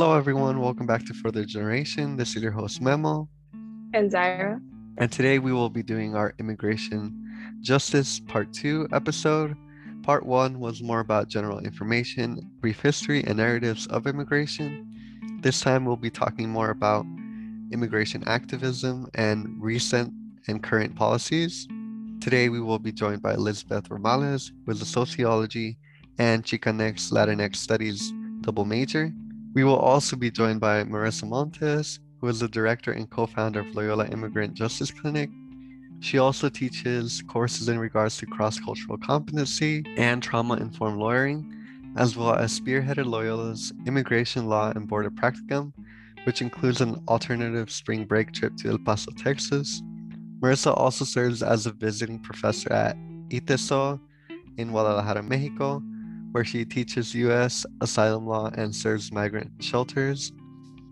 Hello, everyone. Welcome back to Further Generation. This is your host, Memo. And Zaira. And today we will be doing our Immigration Justice Part 2 episode. Part 1 was more about general information, brief history, and narratives of immigration. This time we'll be talking more about immigration activism and recent and current policies. Today we will be joined by Elizabeth Ramales, with a sociology and Chicanx Latinx Studies double major. We will also be joined by Marissa Montes, who is the director and co founder of Loyola Immigrant Justice Clinic. She also teaches courses in regards to cross cultural competency and trauma informed lawyering, as well as spearheaded Loyola's Immigration Law and Border Practicum, which includes an alternative spring break trip to El Paso, Texas. Marissa also serves as a visiting professor at ITESO in Guadalajara, Mexico, where she teaches U.S. asylum law and serves migrant shelters.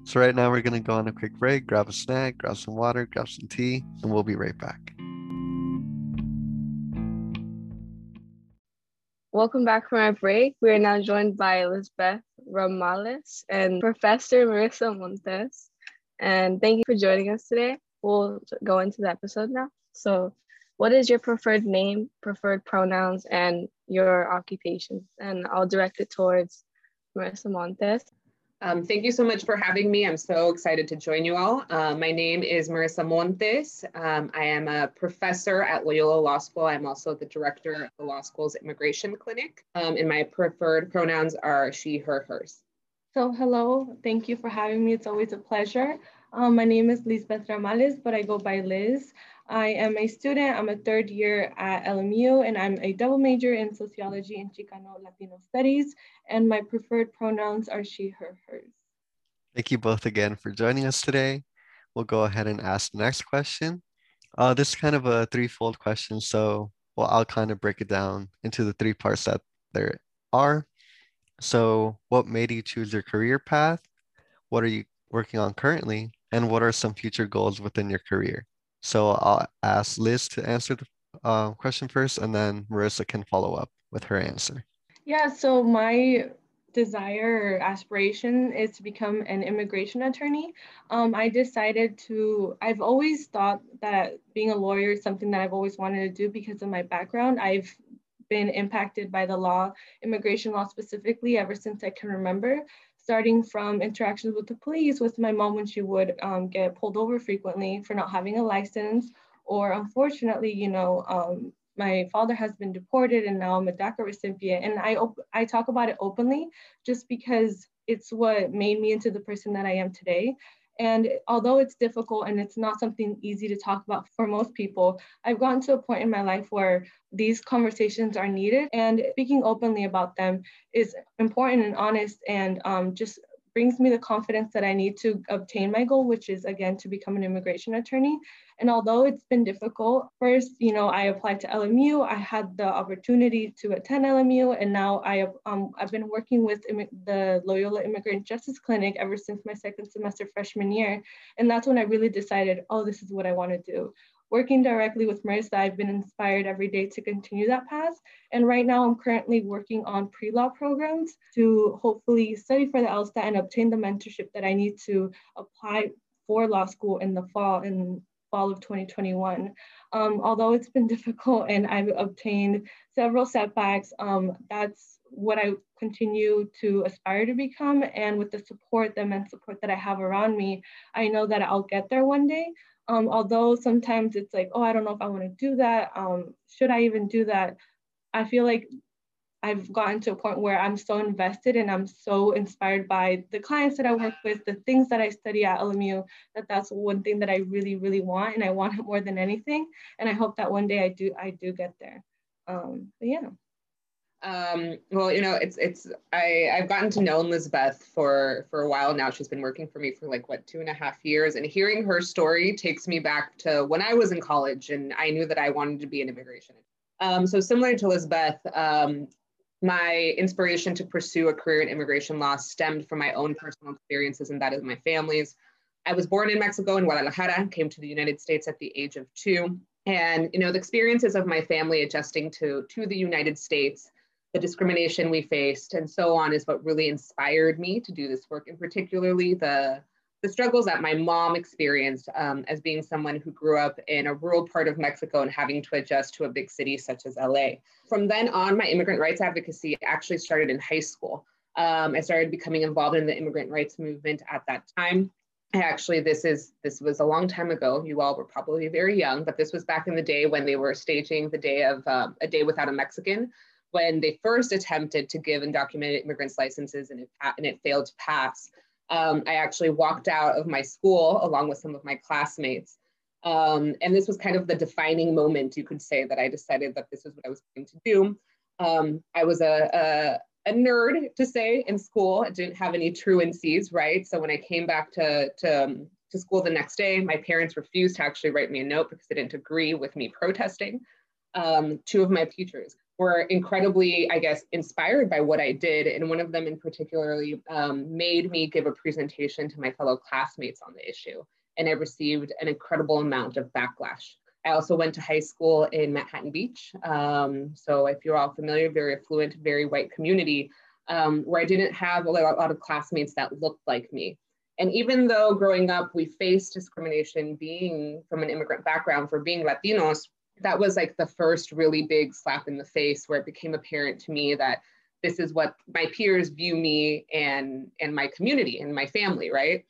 So, right now, we're going to go on a quick break, grab a snack, grab some water, grab some tea, and we'll be right back. Welcome back from our break. We are now joined by Elizabeth Ramales and Professor Marissa Montes. And thank you for joining us today. We'll go into the episode now. So, what is your preferred name, preferred pronouns, and your occupation? And I'll direct it towards Marissa Montes. Um, thank you so much for having me. I'm so excited to join you all. Uh, my name is Marissa Montes. Um, I am a professor at Loyola Law School. I'm also the director of the law school's immigration clinic. Um, and my preferred pronouns are she, her, hers. So hello, thank you for having me. It's always a pleasure. Um, my name is Lisbeth Ramales, but I go by Liz. I am a student. I'm a third year at LMU, and I'm a double major in sociology and Chicano Latino studies. And my preferred pronouns are she, her, hers. Thank you both again for joining us today. We'll go ahead and ask the next question. Uh, this is kind of a threefold question, so well, I'll kind of break it down into the three parts that there are. So, what made you choose your career path? What are you working on currently? And what are some future goals within your career? So I'll ask Liz to answer the uh, question first, and then Marissa can follow up with her answer. Yeah, so my desire or aspiration is to become an immigration attorney. Um, I decided to, I've always thought that being a lawyer is something that I've always wanted to do because of my background. I've been impacted by the law, immigration law specifically, ever since I can remember starting from interactions with the police with my mom when she would um, get pulled over frequently for not having a license. Or unfortunately you know um, my father has been deported and now I'm a DACA recipient. And I, I talk about it openly just because it's what made me into the person that I am today and although it's difficult and it's not something easy to talk about for most people, I've gotten to a point in my life where these conversations are needed. And speaking openly about them is important and honest and um, just brings me the confidence that I need to obtain my goal, which is again to become an immigration attorney. And although it's been difficult, first, you know, I applied to LMU. I had the opportunity to attend LMU, and now I have um, I've been working with the Loyola Immigrant Justice Clinic ever since my second semester freshman year, and that's when I really decided, oh, this is what I want to do working directly with Marissa, I've been inspired every day to continue that path. And right now I'm currently working on pre-law programs to hopefully study for the LSAT and obtain the mentorship that I need to apply for law school in the fall in fall of 2021. Um, although it's been difficult and I've obtained several setbacks, um, that's what I continue to aspire to become. And with the support, the immense support that I have around me, I know that I'll get there one day. Um, although sometimes it's like, oh, I don't know if I want to do that. Um, should I even do that? I feel like I've gotten to a point where I'm so invested and I'm so inspired by the clients that I work with, the things that I study at LMU, that that's one thing that I really, really want. And I want it more than anything. And I hope that one day I do, I do get there. Um, but yeah. Um, well, you know, it's it's I I've gotten to know Elizabeth for for a while now. She's been working for me for like what two and a half years, and hearing her story takes me back to when I was in college, and I knew that I wanted to be an immigration. Um, so similar to Elizabeth, um, my inspiration to pursue a career in immigration law stemmed from my own personal experiences, and that is my family's. I was born in Mexico in Guadalajara, came to the United States at the age of two, and you know the experiences of my family adjusting to to the United States the discrimination we faced, and so on is what really inspired me to do this work, and particularly the the struggles that my mom experienced um, as being someone who grew up in a rural part of Mexico and having to adjust to a big city such as LA. From then on, my immigrant rights advocacy actually started in high school. Um, I started becoming involved in the immigrant rights movement at that time. I Actually, this is this was a long time ago. You all were probably very young, but this was back in the day when they were staging the day of uh, a day without a Mexican, when they first attempted to give undocumented immigrants licenses and it, and it failed to pass um, I actually walked out of my school along with some of my classmates. Um, and this was kind of the defining moment, you could say, that I decided that this is what I was going to do. Um, I was a, a, a, nerd, to say, in school. I didn't have any truancies, right? So when I came back to, to, um, to school the next day, my parents refused to actually write me a note because they didn't agree with me protesting. Um, two of my teachers were incredibly, I guess, inspired by what I did. And one of them in particularly um, made me give a presentation to my fellow classmates on the issue. And I received an incredible amount of backlash. I also went to high school in Manhattan Beach. Um, so if you're all familiar, very affluent, very white community, um, where I didn't have a lot of classmates that looked like me. And even though growing up, we faced discrimination being from an immigrant background for being Latinos, that was like the first really big slap in the face where it became apparent to me that this is what my peers view me and and my community and my family right?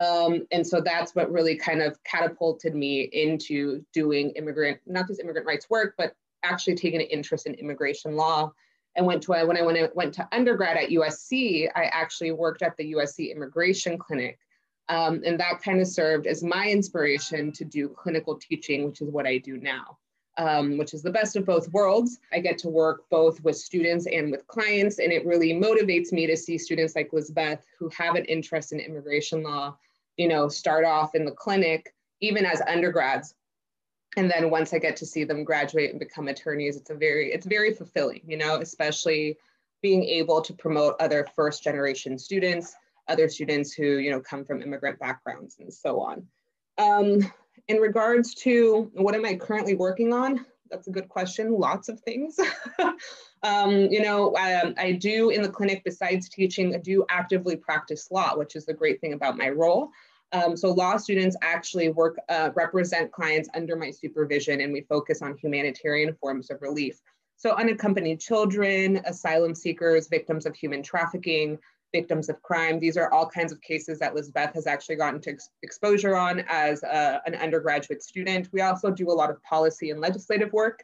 Um, and so that's what really kind of catapulted me into doing immigrant not just immigrant rights work but actually taking an interest in immigration law. And went to when i went, went to undergrad at usc i actually worked at the usc immigration clinic. Um, and that kind of served as my inspiration to do clinical teaching which is what i do now um, which is the best of both worlds. I get to work both with students and with clients, and it really motivates me to see students like Lizbeth who have an interest in immigration law, you know, start off in the clinic, even as undergrads. And then once I get to see them graduate and become attorneys, it's a very, it's very fulfilling, you know, especially being able to promote other first generation students, other students who, you know, come from immigrant backgrounds and so on. Um, in regards to what am I currently working on? That's a good question. Lots of things. um, you know, I, I, do in the clinic, besides teaching, I do actively practice law, which is the great thing about my role. Um, so law students actually work, uh, represent clients under my supervision, and we focus on humanitarian forms of relief. So unaccompanied children, asylum seekers, victims of human trafficking, victims of crime. These are all kinds of cases that Lizbeth has actually gotten to ex exposure on as a, an undergraduate student. We also do a lot of policy and legislative work,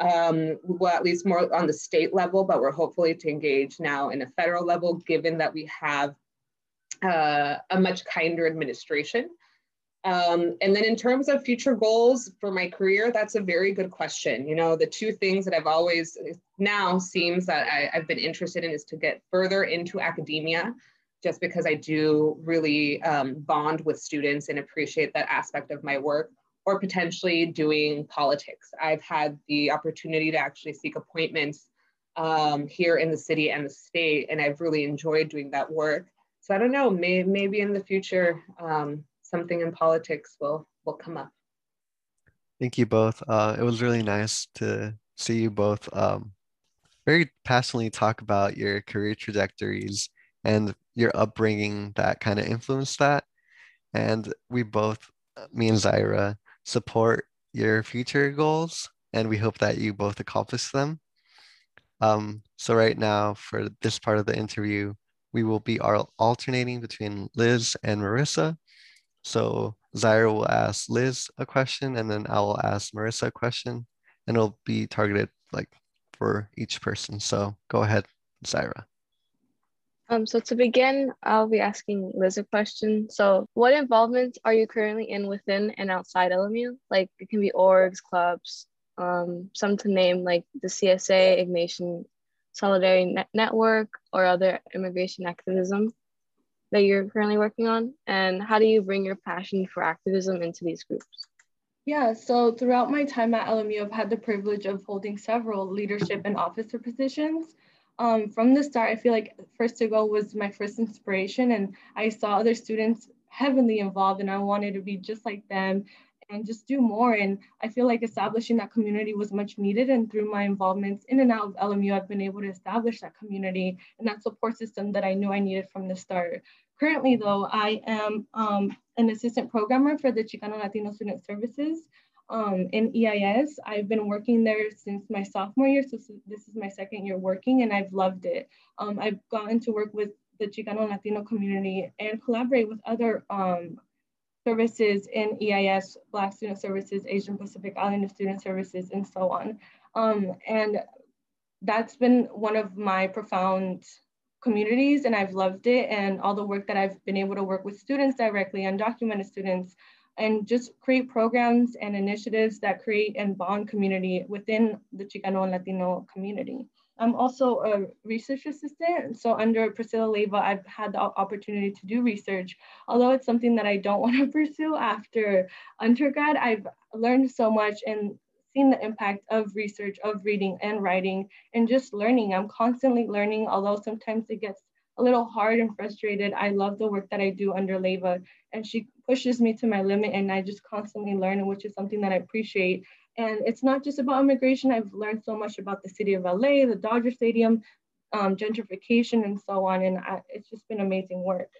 um, well, at least more on the state level, but we're hopefully to engage now in a federal level, given that we have uh, a much kinder administration. Um, and then in terms of future goals for my career, that's a very good question. You know, the two things that I've always now seems that I, have been interested in is to get further into academia, just because I do really um, bond with students and appreciate that aspect of my work, or potentially doing politics. I've had the opportunity to actually seek appointments um, here in the city and the state, and I've really enjoyed doing that work. So I don't know, may, maybe in the future, um, something in politics will will come up. Thank you both. Uh, it was really nice to see you both um, very passionately talk about your career trajectories and your upbringing that kind of influenced that. And we both, me and Zaira, support your future goals, and we hope that you both accomplish them. Um, so right now, for this part of the interview, we will be alternating between Liz and Marissa. So Zaira will ask Liz a question and then I will ask Marissa a question and it'll be targeted like for each person. So go ahead, Zaira. Um, so to begin, I'll be asking Liz a question. So what involvements are you currently in within and outside LMU? Like it can be orgs, clubs, um, some to name like the CSA, Ignatian Solidarity Net Network, or other immigration activism that you're currently working on? And how do you bring your passion for activism into these groups? Yeah, so throughout my time at LMU, I've had the privilege of holding several leadership and officer positions. Um, from the start, I feel like First to Go was my first inspiration, and I saw other students heavily involved, and I wanted to be just like them and just do more. And I feel like establishing that community was much needed. And through my involvements in and out of LMU, I've been able to establish that community and that support system that I knew I needed from the start. Currently, though, I am um, an assistant programmer for the Chicano Latino Student Services um, in EIS. I've been working there since my sophomore year, so this is my second year working, and I've loved it. Um, I've gotten to work with the Chicano Latino community and collaborate with other um, services in EIS, Black Student Services, Asian Pacific Islander Student Services, and so on. Um, and that's been one of my profound communities and I've loved it and all the work that I've been able to work with students directly, undocumented students, and just create programs and initiatives that create and bond community within the Chicano and Latino community. I'm also a research assistant. So under Priscilla Leyva, I've had the opportunity to do research. Although it's something that I don't want to pursue after undergrad, I've learned so much and seen the impact of research, of reading and writing, and just learning. I'm constantly learning, although sometimes it gets a little hard and frustrated. I love the work that I do under Leyva, and she pushes me to my limit, and I just constantly learn, which is something that I appreciate. And it's not just about immigration. I've learned so much about the city of LA, the Dodger Stadium, um, gentrification, and so on. And I, it's just been amazing work.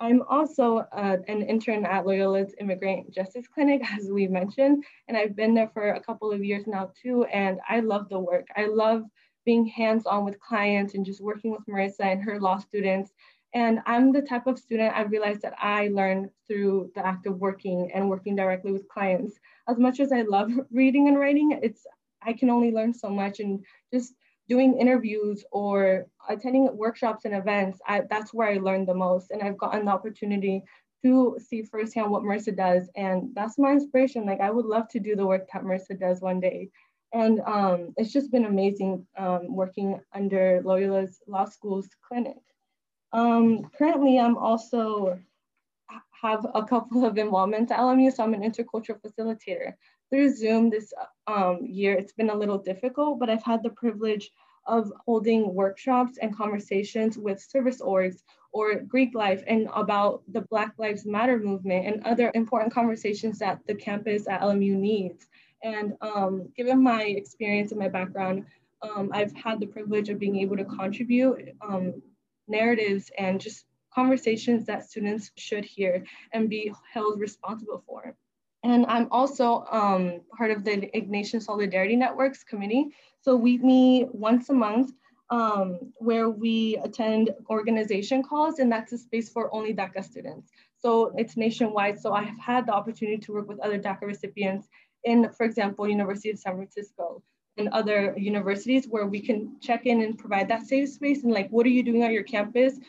I'm also uh, an intern at Loyola's Immigrant Justice Clinic, as we mentioned, and I've been there for a couple of years now too. And I love the work. I love being hands-on with clients and just working with Marissa and her law students. And I'm the type of student I realized that I learned through the act of working and working directly with clients. As much as I love reading and writing, it's I can only learn so much and just doing interviews or attending workshops and events, I, that's where I learned the most. And I've gotten the opportunity to see firsthand what Marissa does. And that's my inspiration. Like I would love to do the work that Marissa does one day. And um, it's just been amazing um, working under Loyola's Law School's clinic. Um, currently, I'm also have a couple of involvements at LMU, so I'm an intercultural facilitator. Through Zoom this um, year, it's been a little difficult, but I've had the privilege of holding workshops and conversations with service orgs or Greek life and about the Black Lives Matter movement and other important conversations that the campus at LMU needs. And um, given my experience and my background, um, I've had the privilege of being able to contribute um, narratives and just conversations that students should hear and be held responsible for. And I'm also um, part of the Ignatian Solidarity Networks committee. So we meet once a month um, where we attend organization calls and that's a space for only DACA students. So it's nationwide. So I have had the opportunity to work with other DACA recipients in, for example, University of San Francisco and other universities where we can check in and provide that safe space and like, what are you doing on your campus?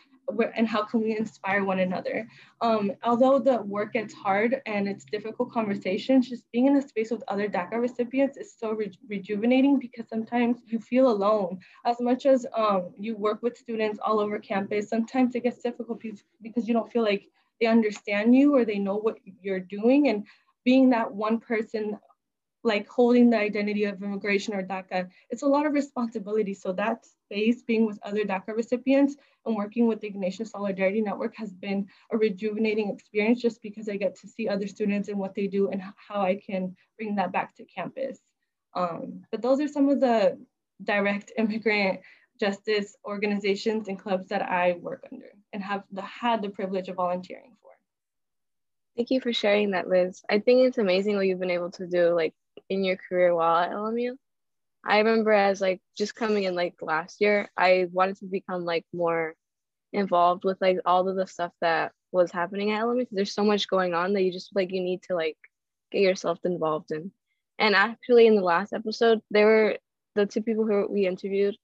and how can we inspire one another? Um, although the work gets hard and it's difficult conversations, just being in a space with other DACA recipients is so re rejuvenating because sometimes you feel alone. As much as um, you work with students all over campus, sometimes it gets difficult because you don't feel like they understand you or they know what you're doing. And being that one person like holding the identity of immigration or DACA, it's a lot of responsibility. So that space being with other DACA recipients and working with the Ignatian Solidarity Network has been a rejuvenating experience just because I get to see other students and what they do and how I can bring that back to campus. Um, but those are some of the direct immigrant justice organizations and clubs that I work under and have the, had the privilege of volunteering for. Thank you for sharing that, Liz. I think it's amazing what you've been able to do like in your career while at LMU. I remember as like just coming in like last year, I wanted to become like more involved with like all of the stuff that was happening at LMU there's so much going on that you just like you need to like get yourself involved in. And actually in the last episode, there were the two people who we interviewed,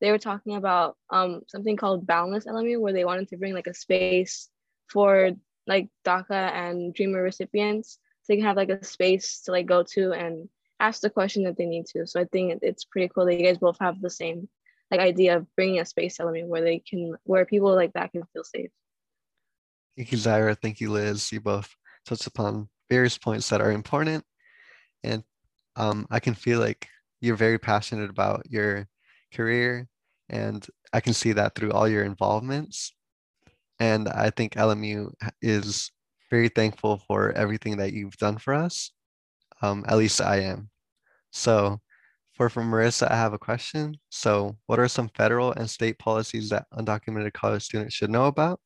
they were talking about um something called Boundless LMU where they wanted to bring like a space for like DACA and Dreamer recipients. They can have like a space to like go to and ask the question that they need to. So I think it's pretty cool that you guys both have the same like idea of bringing a space element where they can where people like that can feel safe. Thank you, Zaira. Thank you, Liz. You both touched upon various points that are important. And um, I can feel like you're very passionate about your career. And I can see that through all your involvements. And I think LMU is very thankful for everything that you've done for us. Um, at least I am. So for from Marissa, I have a question. So what are some federal and state policies that undocumented college students should know about?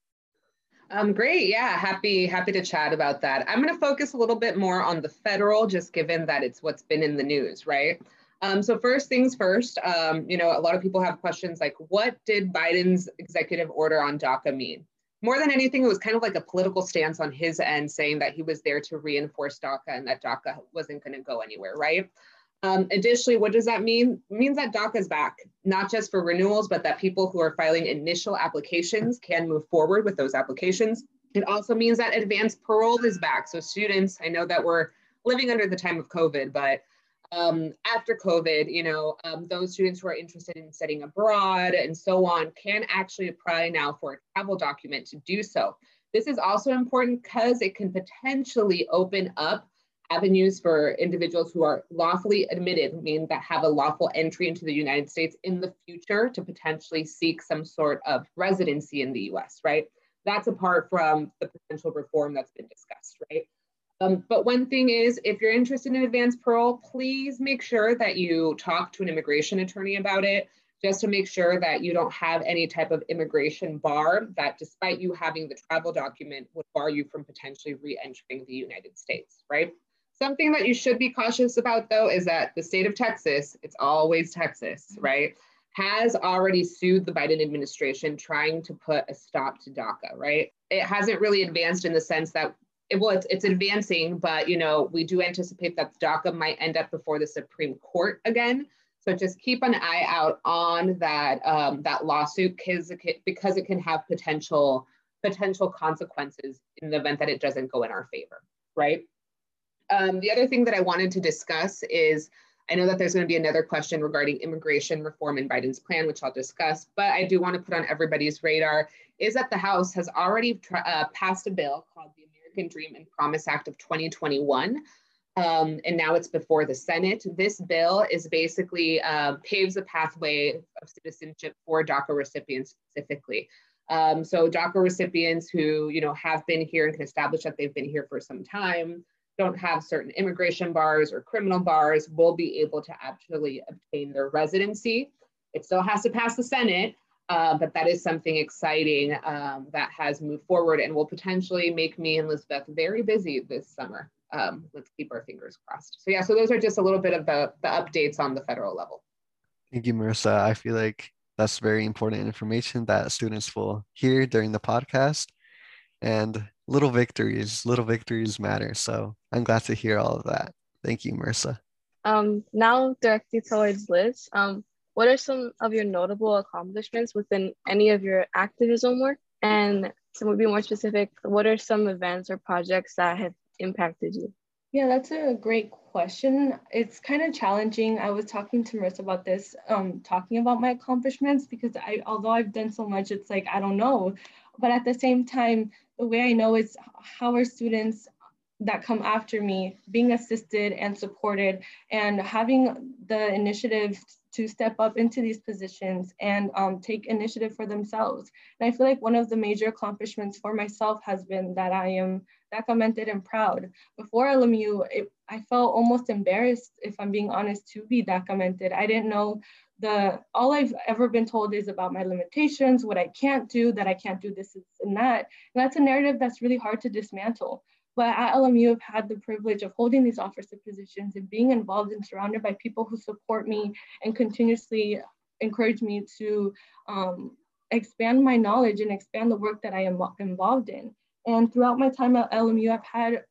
Um, great. Yeah, happy happy to chat about that. I'm going to focus a little bit more on the federal, just given that it's what's been in the news, right? Um, so first things first, um, you know, a lot of people have questions like, what did Biden's executive order on DACA mean? More than anything, it was kind of like a political stance on his end, saying that he was there to reinforce DACA and that DACA wasn't going to go anywhere, right? Um, additionally, what does that mean? It means that DACA is back, not just for renewals, but that people who are filing initial applications can move forward with those applications. It also means that advanced parole is back. So students, I know that we're living under the time of COVID, but um, after COVID, you know, um, those students who are interested in studying abroad and so on can actually apply now for a travel document to do so. This is also important because it can potentially open up avenues for individuals who are lawfully admitted, meaning that have a lawful entry into the United States in the future to potentially seek some sort of residency in the US, right? That's apart from the potential reform that's been discussed, right? Um, but one thing is, if you're interested in advanced parole, please make sure that you talk to an immigration attorney about it, just to make sure that you don't have any type of immigration bar that despite you having the travel document would bar you from potentially re-entering the United States, right? Something that you should be cautious about though is that the state of Texas, it's always Texas, right? Has already sued the Biden administration trying to put a stop to DACA, right? It hasn't really advanced in the sense that it, well, it's, it's advancing, but you know, we do anticipate that DACA might end up before the Supreme Court again. So just keep an eye out on that um, that lawsuit because it, can, because it can have potential potential consequences in the event that it doesn't go in our favor, right? Um, the other thing that I wanted to discuss is I know that there's going to be another question regarding immigration reform in Biden's plan, which I'll discuss, but I do want to put on everybody's radar is that the House has already uh, passed a bill called the American Dream and Promise Act of 2021. Um, and now it's before the Senate. This bill is basically uh, paves a pathway of citizenship for DACA recipients specifically. Um, so DACA recipients who you know have been here and can establish that they've been here for some time, don't have certain immigration bars or criminal bars will be able to actually obtain their residency. It still has to pass the Senate, uh, but that is something exciting um, that has moved forward and will potentially make me and Elizabeth very busy this summer. Um, let's keep our fingers crossed. So yeah, so those are just a little bit of the, the updates on the federal level. Thank you, Marissa. I feel like that's very important information that students will hear during the podcast. And little victories, little victories matter. So I'm glad to hear all of that. Thank you, Marissa. Um, now directly towards Liz. Um, what are some of your notable accomplishments within any of your activism work? And to be more specific, what are some events or projects that have impacted you? Yeah, that's a great question. It's kind of challenging. I was talking to Marissa about this, um, talking about my accomplishments because I, although I've done so much, it's like I don't know. But at the same time, the way I know is how are students that come after me being assisted and supported and having the initiative to step up into these positions and um, take initiative for themselves. And I feel like one of the major accomplishments for myself has been that I am documented and proud. Before LMU, it, I felt almost embarrassed, if I'm being honest, to be documented. I didn't know the all I've ever been told is about my limitations, what I can't do, that I can't do this and that. And that's a narrative that's really hard to dismantle. But at LMU, I've had the privilege of holding these officer positions and being involved and surrounded by people who support me and continuously encourage me to um, expand my knowledge and expand the work that I am involved in. And throughout my time at LMU, I've had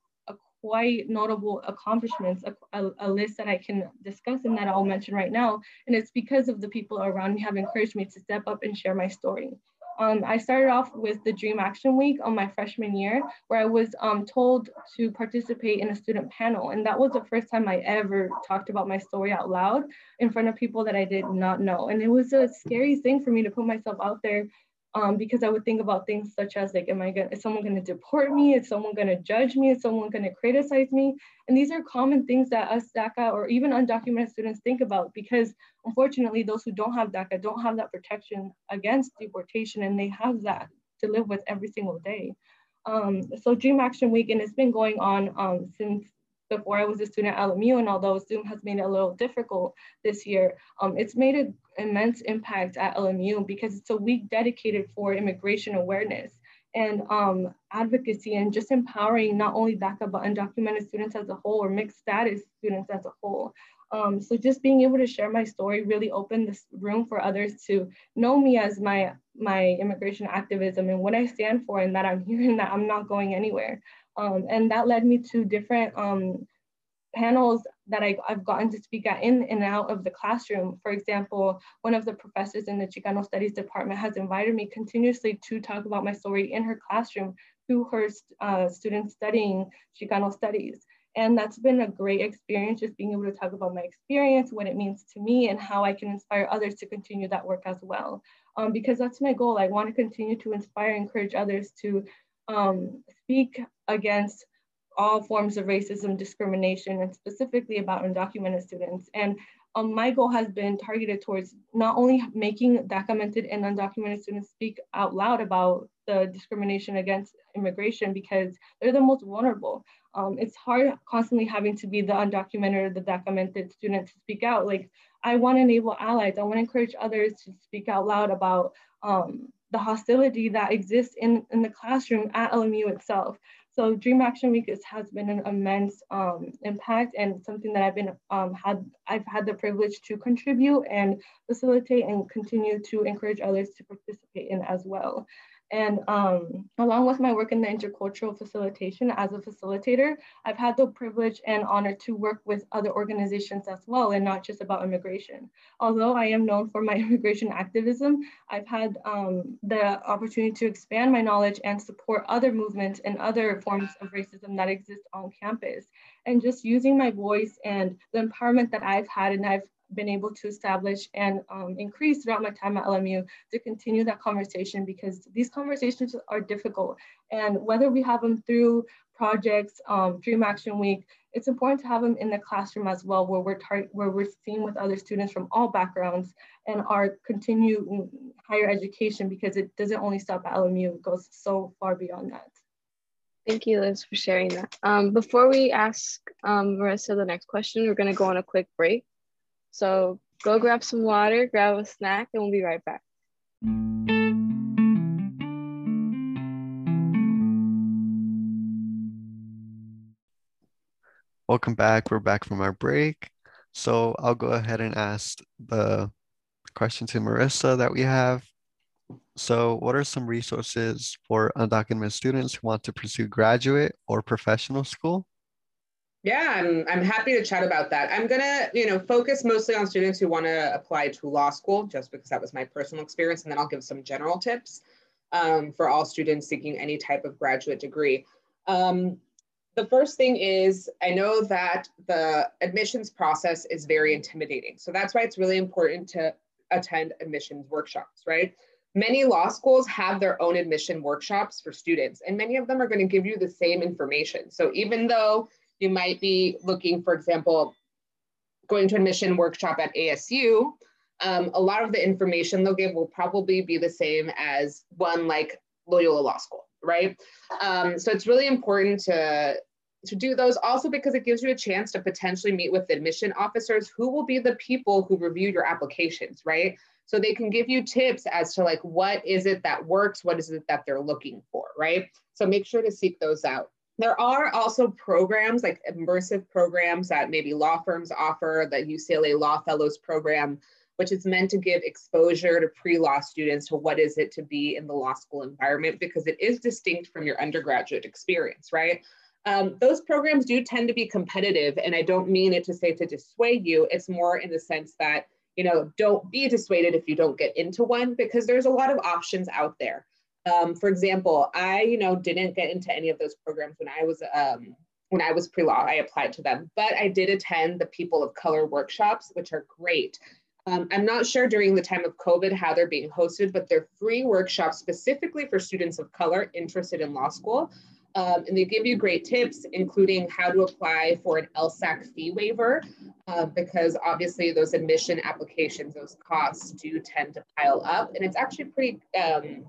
quite notable accomplishments, a, a, a, list that I can discuss and that I'll mention right now. And it's because of the people around me have encouraged me to step up and share my story. Um, I started off with the Dream Action Week on my freshman year, where I was um, told to participate in a student panel. And that was the first time I ever talked about my story out loud in front of people that I did not know. And it was a scary thing for me to put myself out there um, because I would think about things such as like, am I gonna, is someone gonna deport me? Is someone gonna judge me? Is someone gonna criticize me? And these are common things that us DACA or even undocumented students think about because unfortunately, those who don't have DACA don't have that protection against deportation and they have that to live with every single day. Um, so Dream Action Week, and it's been going on um, since before I was a student at LMU, and although Zoom has made it a little difficult this year, um, it's made an immense impact at LMU because it's a week dedicated for immigration awareness and um, advocacy and just empowering not only DACA but undocumented students as a whole or mixed status students as a whole. Um, so just being able to share my story really opened this room for others to know me as my my immigration activism and what I stand for and that I'm here and that I'm not going anywhere. Um, and that led me to different um, panels that I, have gotten to speak at in and out of the classroom. For example, one of the professors in the Chicano Studies department has invited me continuously to talk about my story in her classroom to her uh, students studying Chicano Studies. And that's been a great experience, just being able to talk about my experience, what it means to me, and how I can inspire others to continue that work as well. Um, because that's my goal. I want to continue to inspire, encourage others to um, speak against all forms of racism, discrimination, and specifically about undocumented students. And um, my goal has been targeted towards not only making documented and undocumented students speak out loud about the discrimination against immigration because they're the most vulnerable. Um, it's hard constantly having to be the undocumented or the documented student to speak out. Like I want to enable allies. I want to encourage others to speak out loud about um, the hostility that exists in, in the classroom at LMU itself. So Dream Action Week is, has been an immense um, impact and something that I've been um, had I've had the privilege to contribute and facilitate and continue to encourage others to participate in as well. And um, along with my work in the intercultural facilitation as a facilitator, I've had the privilege and honor to work with other organizations as well, and not just about immigration. Although I am known for my immigration activism, I've had um, the opportunity to expand my knowledge and support other movements and other forms of racism that exist on campus. And just using my voice and the empowerment that I've had and I've been able to establish and um, increase throughout my time at LMU to continue that conversation because these conversations are difficult. And whether we have them through projects, um, Dream Action Week, it's important to have them in the classroom as well, where we're where we're seeing with other students from all backgrounds and our continued higher education because it doesn't only stop at LMU, it goes so far beyond that. Thank you, Liz, for sharing that. Um, before we ask um, Marissa the next question, we're going to go on a quick break. So go grab some water, grab a snack, and we'll be right back. Welcome back. We're back from our break. So I'll go ahead and ask the question to Marissa that we have. So, what are some resources for undocumented students who want to pursue graduate or professional school? Yeah, I'm, I'm happy to chat about that. I'm gonna, you know, focus mostly on students who want to apply to law school, just because that was my personal experience, and then I'll give some general tips um, for all students seeking any type of graduate degree. Um, the first thing is I know that the admissions process is very intimidating. So that's why it's really important to attend admissions workshops, right? Many law schools have their own admission workshops for students, and many of them are going to give you the same information. So even though you might be looking, for example, going to admission workshop at ASU. Um, a lot of the information they'll give will probably be the same as one like Loyola Law School, right? Um, so it's really important to to do those also because it gives you a chance to potentially meet with admission officers who will be the people who review your applications, right? So they can give you tips as to like what is it that works, what is it that they're looking for, right? So make sure to seek those out. There are also programs like immersive programs that maybe law firms offer, the UCLA Law Fellows program, which is meant to give exposure to pre-law students to what is it to be in the law school environment because it is distinct from your undergraduate experience, right? Um, those programs do tend to be competitive and I don't mean it to say to dissuade you, it's more in the sense that, you know, don't be dissuaded if you don't get into one because there's a lot of options out there. Um, for example, I, you know, didn't get into any of those programs when I was um, when I was pre-law. I applied to them, but I did attend the People of Color workshops, which are great. Um, I'm not sure during the time of COVID how they're being hosted, but they're free workshops specifically for students of color interested in law school. Um, and they give you great tips, including how to apply for an LSAC fee waiver, uh, because obviously those admission applications, those costs do tend to pile up. And it's actually pretty um,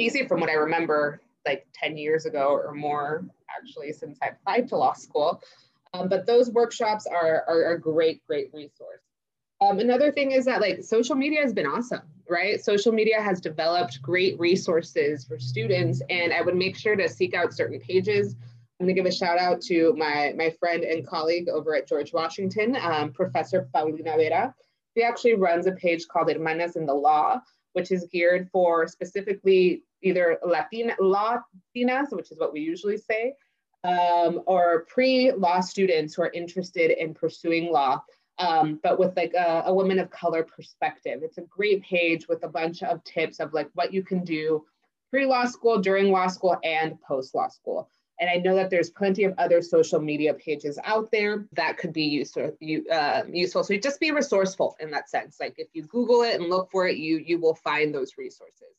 easy from what I remember, like 10 years ago or more, actually, since I applied to law school. Um, but those workshops are, are a great, great resource. Um, another thing is that like social media has been awesome, right? Social media has developed great resources for students and I would make sure to seek out certain pages. I'm gonna give a shout out to my, my friend and colleague over at George Washington, um, Professor Paulina Vera. She actually runs a page called Hermanas in the Law, which is geared for specifically either Latina, Latinas, which is what we usually say, um, or pre-law students who are interested in pursuing law um, but with like a, a woman of color perspective. It's a great page with a bunch of tips of like what you can do pre-law school, during law school, and post-law school. And I know that there's plenty of other social media pages out there that could be useful. Uh, useful. So just be resourceful in that sense. Like if you Google it and look for it, you you will find those resources.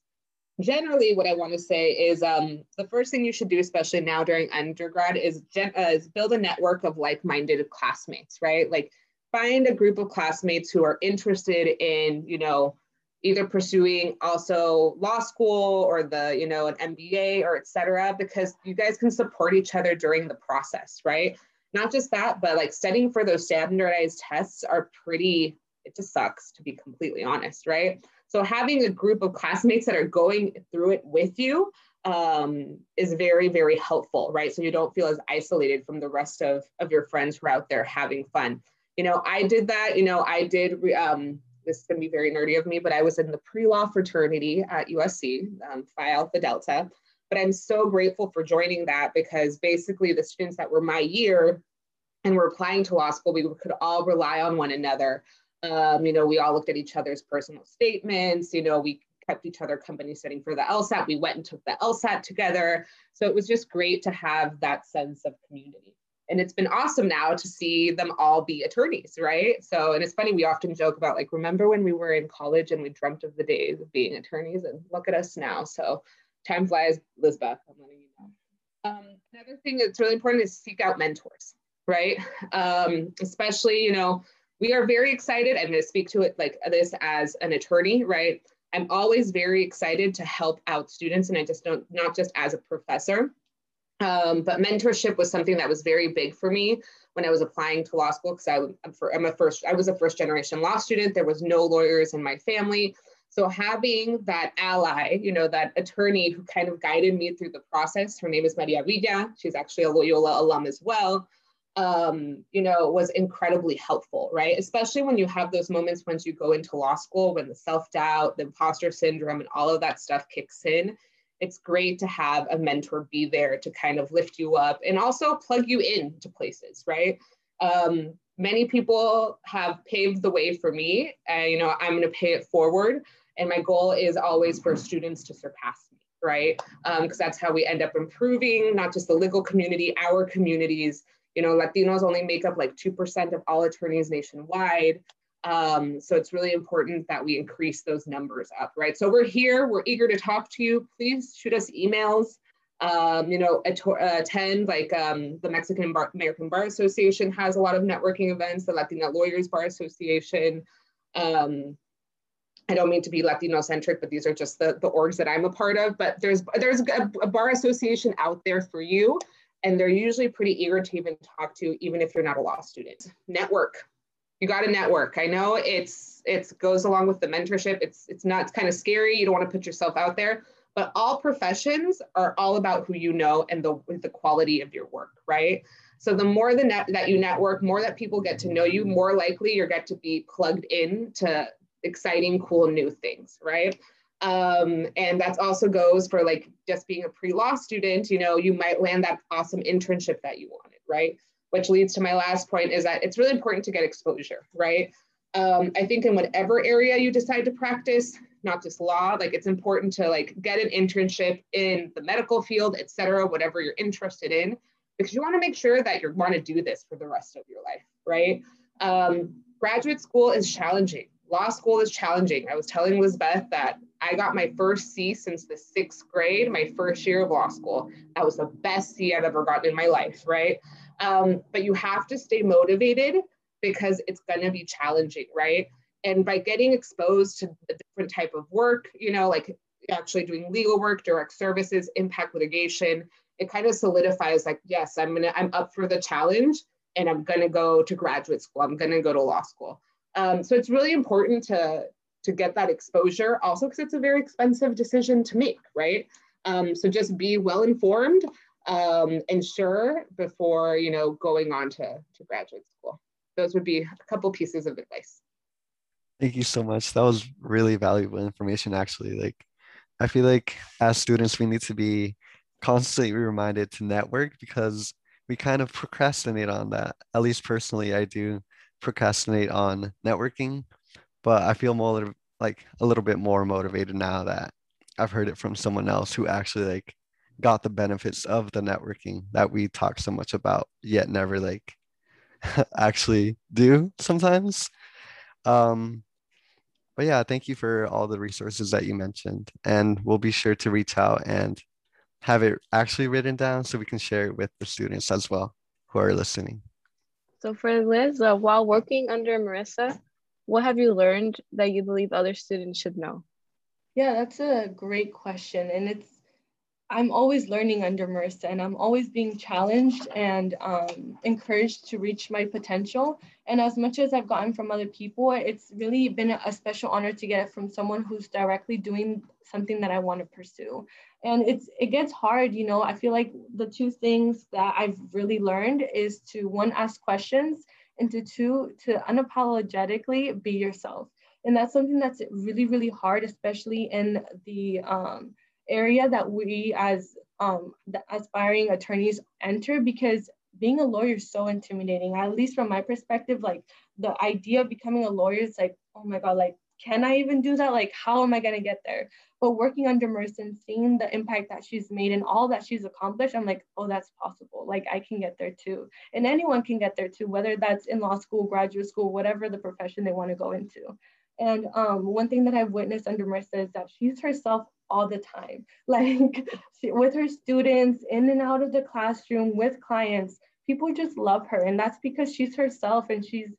Generally, what I want to say is um, the first thing you should do, especially now during undergrad, is, gen- uh, is build a network of like-minded classmates, right? Like find a group of classmates who are interested in, you know, either pursuing also law school or the, you know, an MBA or et cetera, because you guys can support each other during the process, right? Not just that, but like studying for those standardized tests are pretty, it just sucks to be completely honest, right? So having a group of classmates that are going through it with you um, is very, very helpful, right? So you don't feel as isolated from the rest of, of your friends who are out there having fun you know, I did that, you know, I did, um, this is gonna be very nerdy of me, but I was in the pre-law fraternity at USC, um, Phi Alpha Delta. But I'm so grateful for joining that because basically the students that were my year and were applying to law school, we could all rely on one another. Um, you know, we all looked at each other's personal statements, you know, we kept each other company setting for the LSAT. We went and took the LSAT together. So it was just great to have that sense of community. And it's been awesome now to see them all be attorneys right? So and it's funny we often joke about like remember when we were in college and we dreamt of the days of being attorneys? And look at us now. So time flies lisbeth i'm letting you know. Um, another thing that's really important is seek out mentors right? Um, especially you know we are very excited i'm going to speak to it like this as an attorney right i'm always very excited to help out students and i just don't not just as a professor um, but mentorship was something that was very big for me when I was applying to law school because I'm, I'm a first I was a first generation law student. There was no lawyers in my family. So having that ally, you know, that attorney who kind of guided me through the process, her name is Maria Villa. She's actually a Loyola alum as well. Um, you know, was incredibly helpful, right? Especially when you have those moments once you go into law school, when the self-doubt, the imposter syndrome, and all of that stuff kicks in it's great to have a mentor be there to kind of lift you up and also plug you in to places, right? Um, many people have paved the way for me. And, you know, I'm going to pay it forward. And my goal is always for students to surpass me, right? Because um, that's how we end up improving, not just the legal community, our communities. You know, Latinos only make up like 2% of all attorneys nationwide. Um, so it's really important that we increase those numbers up, right? So we're here, we're eager to talk to you. Please shoot us emails. Um, you know, attend like um, the Mexican Bar American Bar Association has a lot of networking events, the Latina Lawyers Bar Association. Um, I don't mean to be Latino centric, but these are just the, the orgs that I'm a part of. But there's there's a, a bar association out there for you, and they're usually pretty eager to even talk to, even if you're not a law student. Network, you got to network. I know it's it goes along with the mentorship. It's it's not it's kind of scary. You don't want to put yourself out there, but all professions are all about who you know and the the quality of your work, right? So the more the net that you network, more that people get to know you, more likely you're get to be plugged in to exciting, cool, new things, right? Um, and that also goes for like just being a pre-law student. You know, you might land that awesome internship that you wanted, right? which leads to my last point is that it's really important to get exposure, right? Um, I think in whatever area you decide to practice, not just law, like it's important to like get an internship in the medical field, et cetera, whatever you're interested in, because you want to make sure that you want to do this for the rest of your life, right? Um, graduate school is challenging. Law school is challenging. I was telling Elizabeth that I got my first C since the sixth grade, my first year of law school. That was the best C I've ever gotten in my life, right? Um, but you have to stay motivated because it's going to be challenging, right? And by getting exposed to a different type of work, you know, like actually doing legal work, direct services, impact litigation, it kind of solidifies like, yes, I'm gonna, I'm up for the challenge and I'm to go to graduate school. I'm to go to law school. Um, so it's really important to to get that exposure, also because it's a very expensive decision to make, right? Um, so just be well informed um, and sure before you know going on to, to graduate school. Those would be a couple pieces of advice. Thank you so much. That was really valuable information, actually. Like, I feel like as students, we need to be constantly reminded to network because we kind of procrastinate on that. At least personally, I do procrastinate on networking, but I feel more like a little bit more motivated now that I've heard it from someone else who actually like got the benefits of the networking that we talk so much about, yet never like actually do sometimes. Um, but yeah, thank you for all the resources that you mentioned. And we'll be sure to reach out and have it actually written down so we can share it with the students as well who are listening. So for Liz, uh, while working under Marissa, what have you learned that you believe other students should know? Yeah, that's a great question. And it's I'm always learning under Marissa and I'm always being challenged and um, encouraged to reach my potential. And as much as I've gotten from other people, it's really been a special honor to get it from someone who's directly doing something that I want to pursue. And it's it gets hard, you know. I feel like the two things that I've really learned is to one ask questions and to two to unapologetically be yourself. And that's something that's really really hard, especially in the um, area that we as um, aspiring attorneys enter because being a lawyer is so intimidating. At least from my perspective, like the idea of becoming a lawyer is like, oh my God, like, can I even do that? Like, how am I going to get there? But working under Marissa, and seeing the impact that she's made and all that she's accomplished, I'm like, oh, that's possible. Like, I can get there too. And anyone can get there too, whether that's in law school, graduate school, whatever the profession they want to go into. And um, one thing that I've witnessed under Marissa is that she's herself all the time. Like she, with her students, in and out of the classroom, with clients, people just love her. And that's because she's herself and she's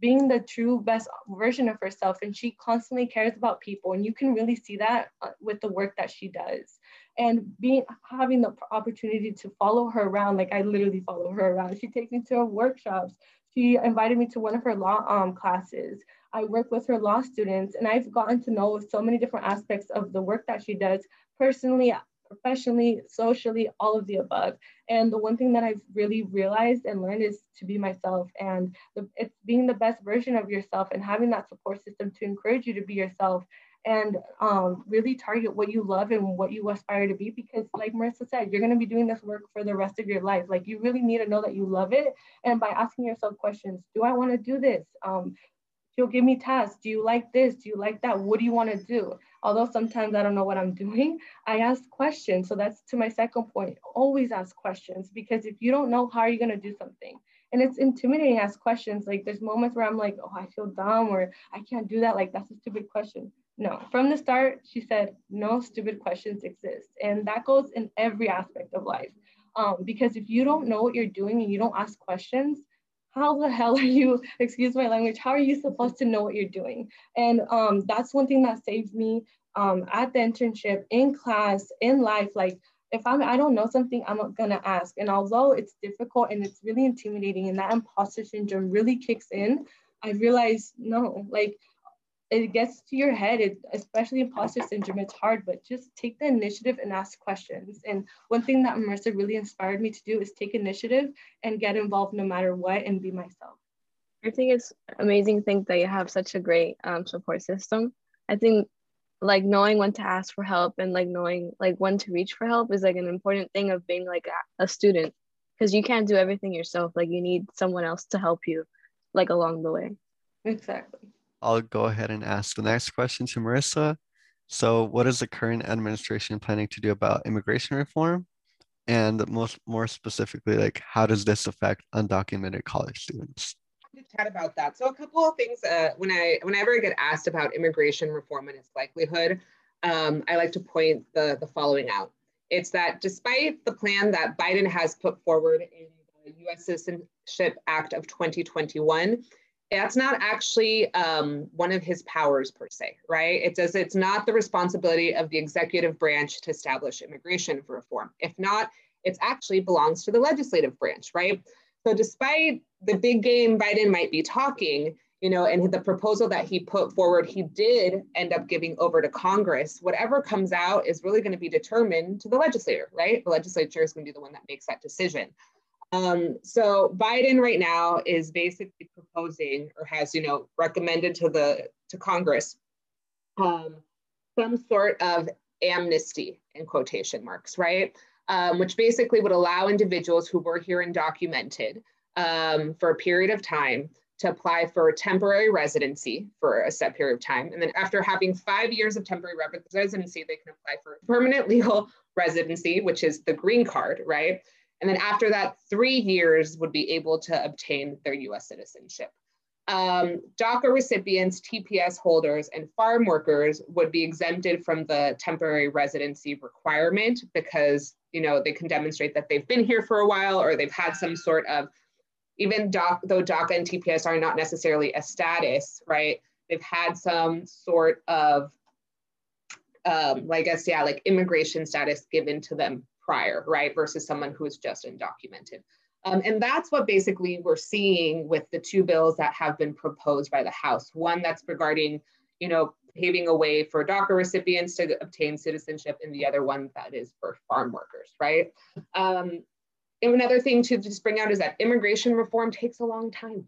being the true best version of herself. And she constantly cares about people. And you can really see that uh, with the work that she does. And being having the opportunity to follow her around, like I literally follow her around. She takes me to her workshops. She invited me to one of her law um, classes. I work with her law students, and I've gotten to know so many different aspects of the work that she does personally, professionally, socially, all of the above. And the one thing that I've really realized and learned is to be myself. And the, it's being the best version of yourself and having that support system to encourage you to be yourself and um, really target what you love and what you aspire to be because like marissa said you're going to be doing this work for the rest of your life like you really need to know that you love it and by asking yourself questions do i want to do this um, she'll give me tasks. Do you like this? Do you like that? What do you want to do? Although sometimes I don't know what I'm doing, I ask questions. So that's to my second point. Always ask questions because if you don't know, how are you going to do something? And it's intimidating to ask questions. Like there's moments where I'm like, oh, I feel dumb or I can't do that. Like that's a stupid question. No, from the start, she said, no stupid questions exist. And that goes in every aspect of life. Um, because if you don't know what you're doing and you don't ask questions, how the hell are you, excuse my language, how are you supposed to know what you're doing? And um, that's one thing that saved me um, at the internship, in class, in life. Like if I'm, I don't know something, I'm not gonna ask. And although it's difficult and it's really intimidating and that imposter syndrome really kicks in, I realized no, like it gets to your head, it, especially imposter syndrome, it's hard, but just take the initiative and ask questions. And one thing that Marissa really inspired me to do is take initiative and get involved no matter what and be myself. I think it's amazing thing that you have such a great um, support system. I think like knowing when to ask for help and like knowing like when to reach for help is like an important thing of being like a, a student because you can't do everything yourself. Like you need someone else to help you like along the way. Exactly. I'll go ahead and ask the next question to Marissa. So, what is the current administration planning to do about immigration reform? And most more specifically, like how does this affect undocumented college students? To chat about that. So, a couple of things. Uh, when I whenever I get asked about immigration reform and its likelihood, um, I like to point the the following out. It's that despite the plan that Biden has put forward in the U.S. Citizenship Act of 2021 that's not actually um, one of his powers per se, right? It says it's not the responsibility of the executive branch to establish immigration reform. If not, it actually belongs to the legislative branch, right? So despite the big game Biden might be talking, you know, and the proposal that he put forward, he did end up giving over to Congress. Whatever comes out is really going to be determined to the legislature, right? The legislature is going to be the one that makes that decision. Um, so Biden right now is basically proposing or has, you know, recommended to the to Congress um, some sort of amnesty in quotation marks, right? Um, which basically would allow individuals who were here undocumented um, for a period of time to apply for temporary residency for a set period of time. And then after having five years of temporary residency, they can apply for permanent legal residency, which is the green card, right? And then after that, three years would be able to obtain their US citizenship. Um, DACA recipients, TPS holders, and farm workers would be exempted from the temporary residency requirement because you know they can demonstrate that they've been here for a while or they've had some sort of even doc, though DACA and TPS are not necessarily a status, right? They've had some sort of, um, I guess, yeah, like immigration status given to them prior, right? Versus someone who is just undocumented. Um, and that's what basically we're seeing with the two bills that have been proposed by the House. One that's regarding, you know, paving a way for DACA recipients to obtain citizenship, and the other one that is for farm workers, right? Um, and another thing to just bring out is that immigration reform takes a long time,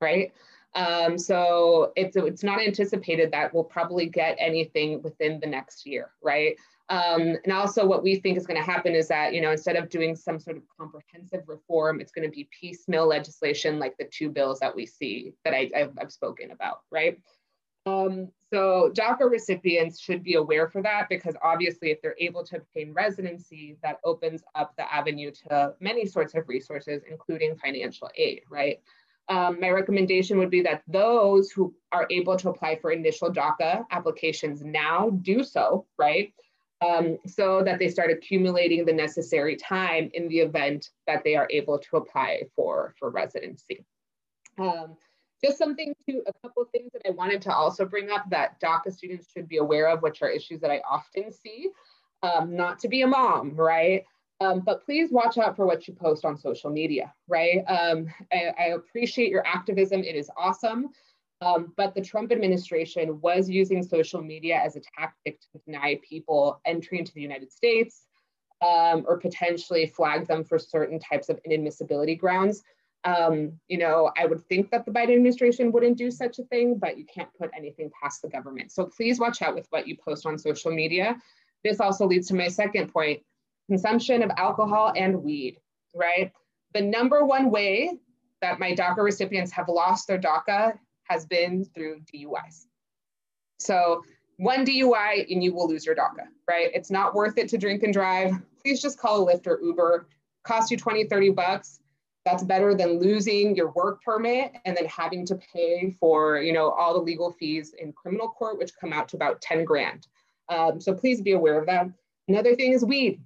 right? Um, so it's, it's not anticipated that we'll probably get anything within the next year, right? Um, and also what we think is going to happen is that, you know, instead of doing some sort of comprehensive reform, it's going to be piecemeal legislation like the two bills that we see that I, have I've spoken about, right? Um, so DACA recipients should be aware for that because obviously if they're able to obtain residency, that opens up the avenue to many sorts of resources, including financial aid, right? Um, my recommendation would be that those who are able to apply for initial DACA applications now do so, right? Um, so that they start accumulating the necessary time in the event that they are able to apply for, for residency. Um, just something to a couple of things that I wanted to also bring up that DACA students should be aware of, which are issues that I often see. Um, not to be a mom, right? Um, but please watch out for what you post on social media, right? Um, I, I, appreciate your activism, it is awesome. Um, but the Trump administration was using social media as a tactic to deny people entry into the United States um, or potentially flag them for certain types of inadmissibility grounds. Um, you know, I would think that the Biden administration wouldn't do such a thing, but you can't put anything past the government. So please watch out with what you post on social media. This also leads to my second point, consumption of alcohol and weed, right? The number one way that my DACA recipients have lost their DACA has been through DUIs. So one DUI and you will lose your DACA, right? It's not worth it to drink and drive. Please just call a Lyft or Uber. Cost you 20, 30 bucks that's better than losing your work permit and then having to pay for you know all the legal fees in criminal court which come out to about 10 grand um, so please be aware of that another thing is weed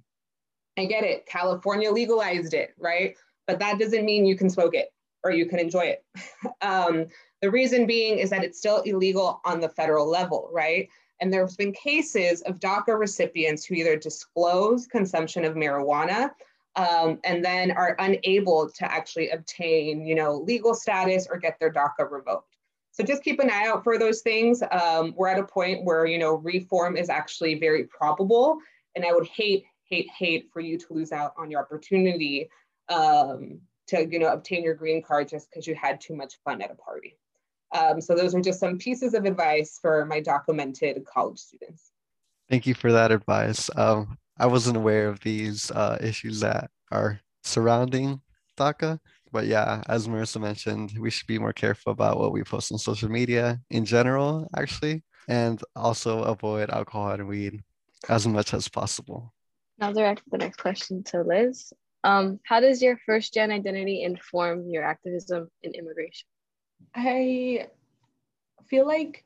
i get it california legalized it right but that doesn't mean you can smoke it or you can enjoy it um, the reason being is that it's still illegal on the federal level right and there's been cases of daca recipients who either disclose consumption of marijuana um, and then are unable to actually obtain, you know, legal status or get their DACA revoked. So just keep an eye out for those things. Um, we're at a point where, you know, reform is actually very probable. And I would hate, hate, hate for you to lose out on your opportunity um, to, you know, obtain your green card just because you had too much fun at a party. Um, so those are just some pieces of advice for my documented college students. Thank you for that advice. Um, I wasn't aware of these uh, issues that are surrounding DACA. But yeah, as Marissa mentioned, we should be more careful about what we post on social media in general, actually, and also avoid alcohol and weed as much as possible. Now direct the next question to Liz. Um, how does your first gen identity inform your activism in immigration? I feel like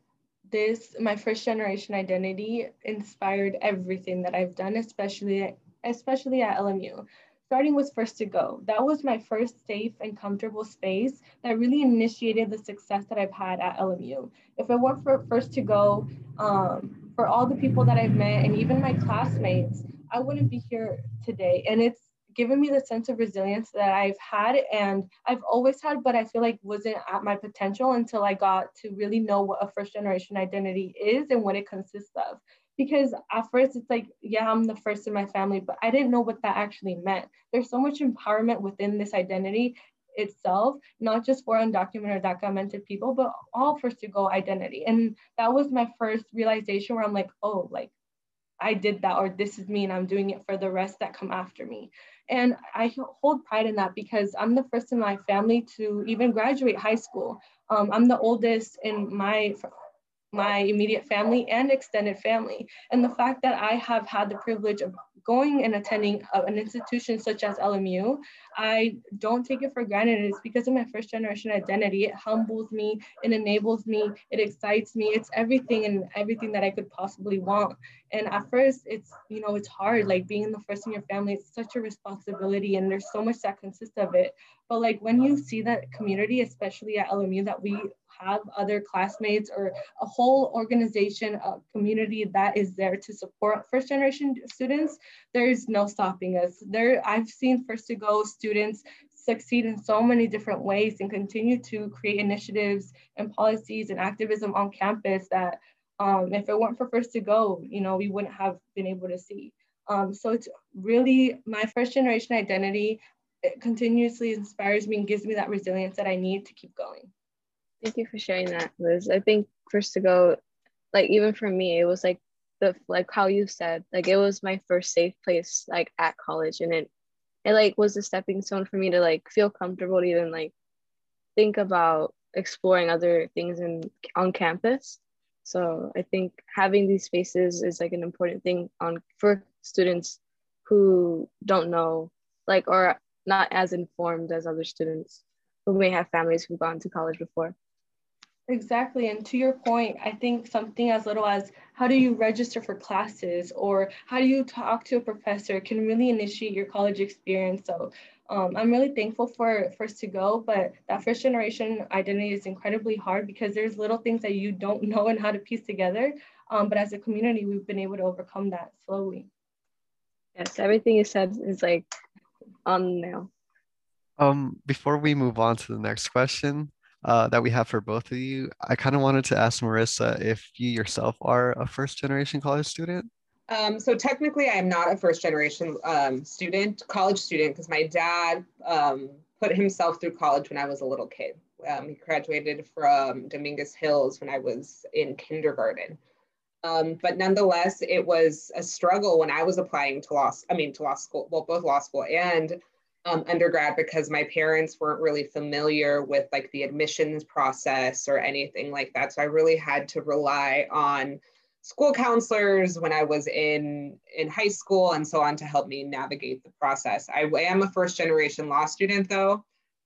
this my first generation identity inspired everything that I've done, especially especially at LMU. Starting with First to Go, that was my first safe and comfortable space that really initiated the success that I've had at LMU. If it weren't for First to Go, um, for all the people that I've met and even my classmates, I wouldn't be here today. And it's given me the sense of resilience that I've had and I've always had, but I feel like wasn't at my potential until I got to really know what a first generation identity is and what it consists of. Because at first it's like, yeah, I'm the first in my family, but I didn't know what that actually meant. There's so much empowerment within this identity itself, not just for undocumented or documented people, but all first to go identity. And that was my first realization where I'm like, oh, like I did that, or this is me, and I'm doing it for the rest that come after me. And I hold pride in that because I'm the first in my family to even graduate high school. Um, I'm the oldest in my my immediate family and extended family. And the fact that I have had the privilege of going and attending an institution such as LMU, I don't take it for granted. It's because of my first generation identity. It humbles me, it enables me, it excites me. It's everything and everything that I could possibly want. And at first, it's, you know, it's hard. Like being the first in your family, it's such a responsibility and there's so much that consists of it. But like when you see that community, especially at LMU, that we have other classmates or a whole organization, a community that is there to support first generation students, there's no stopping us. There, I've seen first to go students succeed in so many different ways and continue to create initiatives and policies and activism on campus that um, if it weren't for first to go, you know, we wouldn't have been able to see. Um, so it's really my first generation identity. It continuously inspires me and gives me that resilience that I need to keep going. Thank you for sharing that, Liz. I think first to go, like even for me, it was like the like how you said, like it was my first safe place like at college, and it it like was a stepping stone for me to like feel comfortable to even like think about exploring other things in on campus. So I think having these spaces is like an important thing on for students who don't know like or not as informed as other students who may have families who've gone to college before. Exactly. And to your point, I think something as little as how do you register for classes or how do you talk to a professor can really initiate your college experience. So um, I'm really thankful for First to Go, but that first generation identity is incredibly hard because there's little things that you don't know and how to piece together. Um, but as a community, we've been able to overcome that slowly. Yes, everything you said is like on now. Um, before we move on to the next question, uh, that we have for both of you. I kind of wanted to ask Marissa if you yourself are a first generation college student. Um, so technically, I am not a first generation um, student, college student, because my dad um, put himself through college when I was a little kid. Um, he graduated from Dominguez Hills when I was in kindergarten. Um, but nonetheless, it was a struggle when I was applying to law. I mean, to law school, well, both law school and um, undergrad because my parents weren't really familiar with like the admissions process or anything like that. So I really had to rely on school counselors when I was in in high school and so on to help me navigate the process. I am a first generation law student though,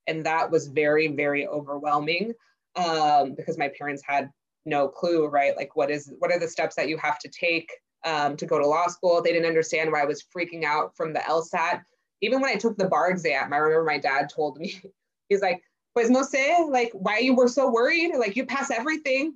and that was very very overwhelming um, because my parents had no clue, right? Like what is what are the steps that you have to take um, to go to law school? They didn't understand why I was freaking out from the LSAT even when I took the bar exam, I remember my dad told me, he's like, pues no sé, like why you were so worried? Like you pass everything.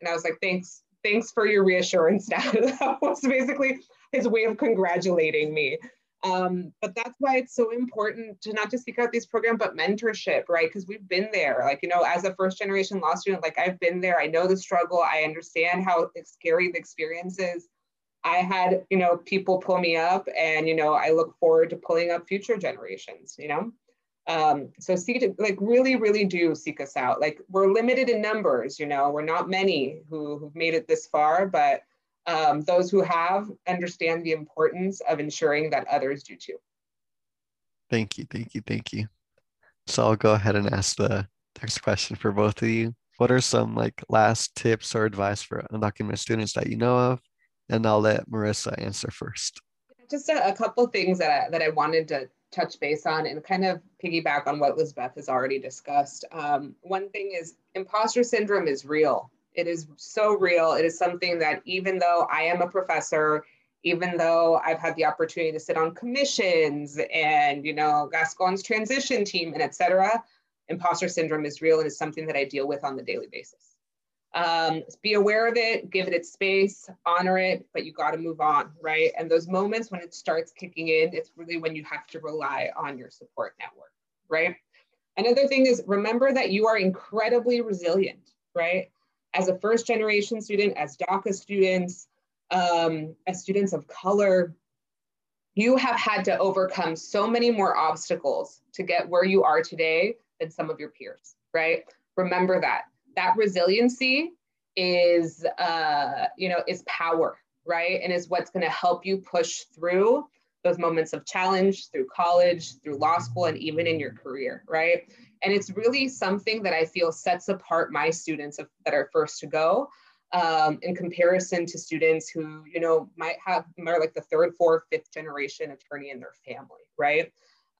And I was like, thanks, thanks for your reassurance, dad. that was basically his way of congratulating me. Um, but that's why it's so important to not just seek out these programs, but mentorship, right? Because we've been there. Like, you know, as a first generation law student, like I've been there. I know the struggle. I understand how scary the experience is. I had, you know, people pull me up and, you know, I look forward to pulling up future generations, you know? Um, so seek like really, really do seek us out. Like we're limited in numbers, you know, we're not many who, who've made it this far, but um, those who have understand the importance of ensuring that others do too. Thank you, thank you, thank you. So I'll go ahead and ask the next question for both of you. What are some like last tips or advice for undocumented students that you know of and I'll let Marissa answer first. Just a, a couple things that I, that I wanted to touch base on and kind of piggyback on what Lizbeth has already discussed. Um, one thing is imposter syndrome is real. It is so real. It is something that even though I am a professor, even though I've had the opportunity to sit on commissions and, you know, Gascon's transition team and et cetera, imposter syndrome is real and is something that I deal with on the daily basis. Um, be aware of it, give it its space, honor it, but you got to move on, right? And those moments when it starts kicking in, it's really when you have to rely on your support network, right? Another thing is remember that you are incredibly resilient, right? As a first generation student, as DACA students, um, as students of color, you have had to overcome so many more obstacles to get where you are today than some of your peers, right? Remember that. That resiliency is, uh, you know, is power, right? And is what's going to help you push through those moments of challenge through college, through law school, and even in your career, right? And it's really something that I feel sets apart my students of, that are first to go um, in comparison to students who, you know, might have more like the third, fourth, fifth generation attorney in their family, right?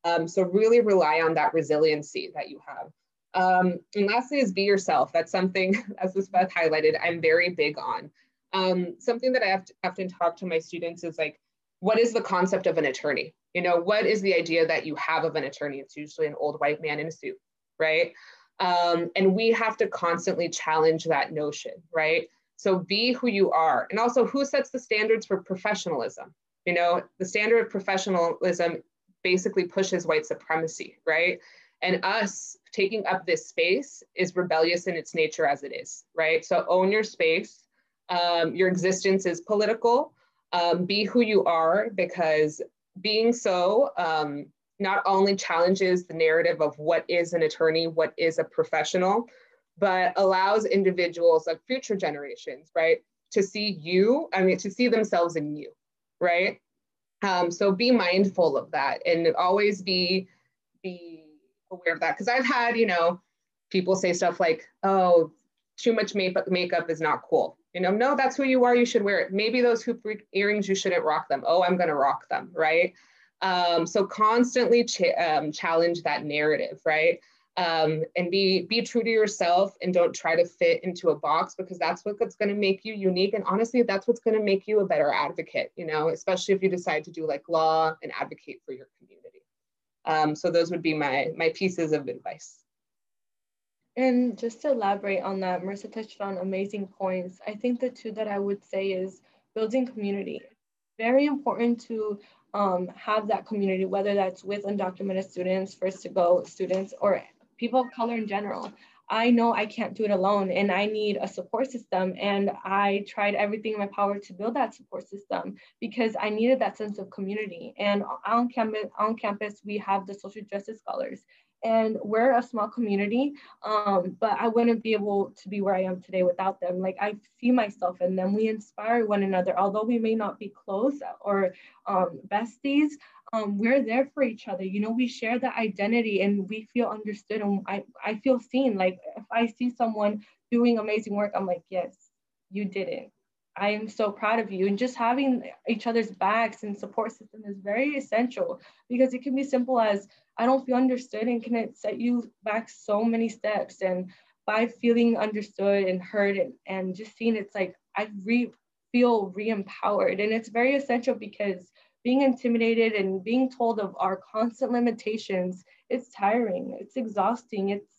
Um, so really rely on that resiliency that you have. Um, and lastly is be yourself. That's something, as Lisbeth highlighted, I'm very big on. Um, something that I have to, often talk to my students is like, what is the concept of an attorney? You know, what is the idea that you have of an attorney? It's usually an old white man in a suit, right? Um, and we have to constantly challenge that notion, right? So be who you are. And also, who sets the standards for professionalism? You know, the standard of professionalism basically pushes white supremacy, right? And us taking up this space is rebellious in its nature as it is, right? So own your space. Um, your existence is political um, be who you are because being so um, not only challenges the narrative of what is an attorney, what is a professional, but allows individuals like future generations, right, to see you, I mean, to see themselves in you, right? Um, so be mindful of that and always be, be aware of that. Because I've had, you know, people say stuff like, oh, too much makeup, makeup is not cool. You know, no, that's who you are. You should wear it. Maybe those hoop earrings, you shouldn't rock them. Oh, I'm going to rock them, right? Um, so constantly ch um, challenge that narrative, right? Um, and be be true to yourself and don't try to fit into a box because that's what's going to make you unique. And honestly, that's what's going to make you a better advocate. You know, especially if you decide to do like law and advocate for your community. Um, so those would be my my pieces of advice. And just to elaborate on that, Marissa touched on amazing points. I think the two that I would say is building community. Very important to um, have that community, whether that's with undocumented students, first to go students, or people of color in general. I know I can't do it alone and I need a support system. And I tried everything in my power to build that support system because I needed that sense of community. And on campus, on campus we have the social justice scholars and we're a small community um, but i wouldn't be able to be where i am today without them. Like i see myself in them. We inspire one another. Although we may not be close or um, besties um, we're there for each other. You know we share the identity and we feel understood and I, I feel seen. Like if i see someone doing amazing work i'm like yes you did it I am so proud of you. And just having each other's backs and support system is very essential because it can be simple as I don't feel understood and can it set you back so many steps. And by feeling understood and heard and, and just seeing it's like I re feel re-empowered. And it's very essential because being intimidated and being told of our constant limitations, it's tiring, it's exhausting, it's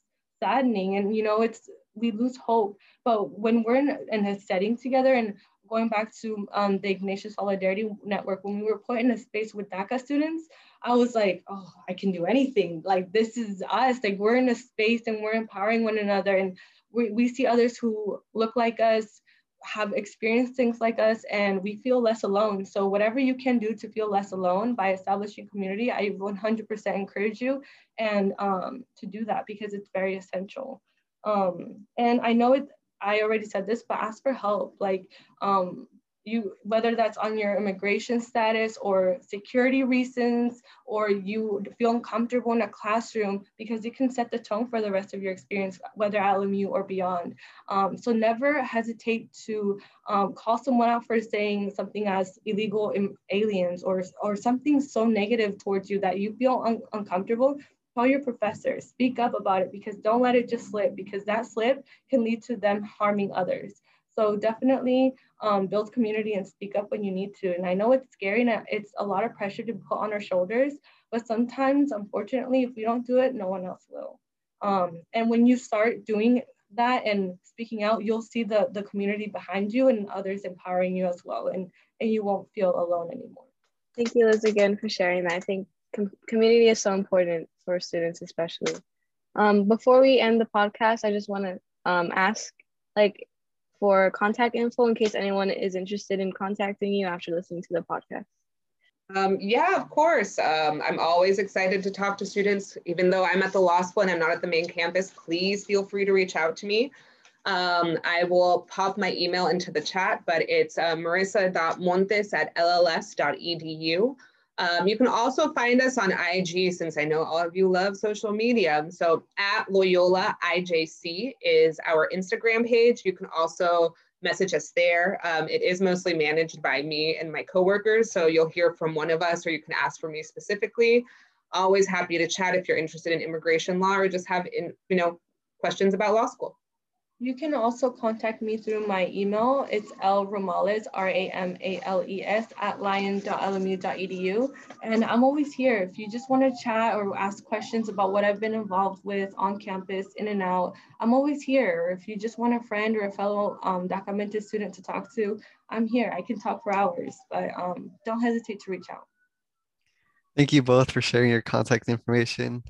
saddening. And you know, it's we lose hope. But when we're in, in a setting together and going back to um, the Ignatian Solidarity Network, when we were put in a space with DACA students, I was like, oh, I can do anything. Like this is us. Like we're in a space and we're empowering one another. And we, we see others who look like us, have experienced things like us, and we feel less alone. So whatever you can do to feel less alone by establishing community, I 100% encourage you and um, to do that because it's very essential. Um, and I know it, I already said this, but ask for help. Like um, you, whether that's on your immigration status or security reasons, or you feel uncomfortable in a classroom because it can set the tone for the rest of your experience, whether at LMU or beyond. Um, so never hesitate to um, call someone out for saying something as illegal aliens or, or something so negative towards you that you feel un uncomfortable Call your professor, speak up about it because don't let it just slip because that slip can lead to them harming others. So definitely um, build community and speak up when you need to. And I know it's scary and it's a lot of pressure to put on our shoulders, but sometimes, unfortunately, if we don't do it, no one else will. Um, and when you start doing that and speaking out, you'll see the, the community behind you and others empowering you as well. And, and you won't feel alone anymore. Thank you, Liz, again for sharing that. I think com- community is so important for students, especially. Um, before we end the podcast, I just want to um, ask, like, for contact info in case anyone is interested in contacting you after listening to the podcast. Um, yeah, of course. Um, I'm always excited to talk to students. Even though I'm at the law school and I'm not at the main campus, please feel free to reach out to me. Um, I will pop my email into the chat, but it's uh, marissa.montes at lls.edu. Um, you can also find us on IG since I know all of you love social media. So at Loyola IJC is our Instagram page. You can also message us there. Um, it is mostly managed by me and my coworkers. So you'll hear from one of us or you can ask for me specifically. Always happy to chat if you're interested in immigration law or just have in, you know, questions about law school. You can also contact me through my email. It's lramales, R-A-M-A-L-E-S, at lion.lmu.edu. And I'm always here. If you just want to chat or ask questions about what I've been involved with on campus, in and out, I'm always here. If you just want a friend or a fellow um, student to talk to, I'm here. I can talk for hours, but um, don't hesitate to reach out. Thank you both for sharing your contact information.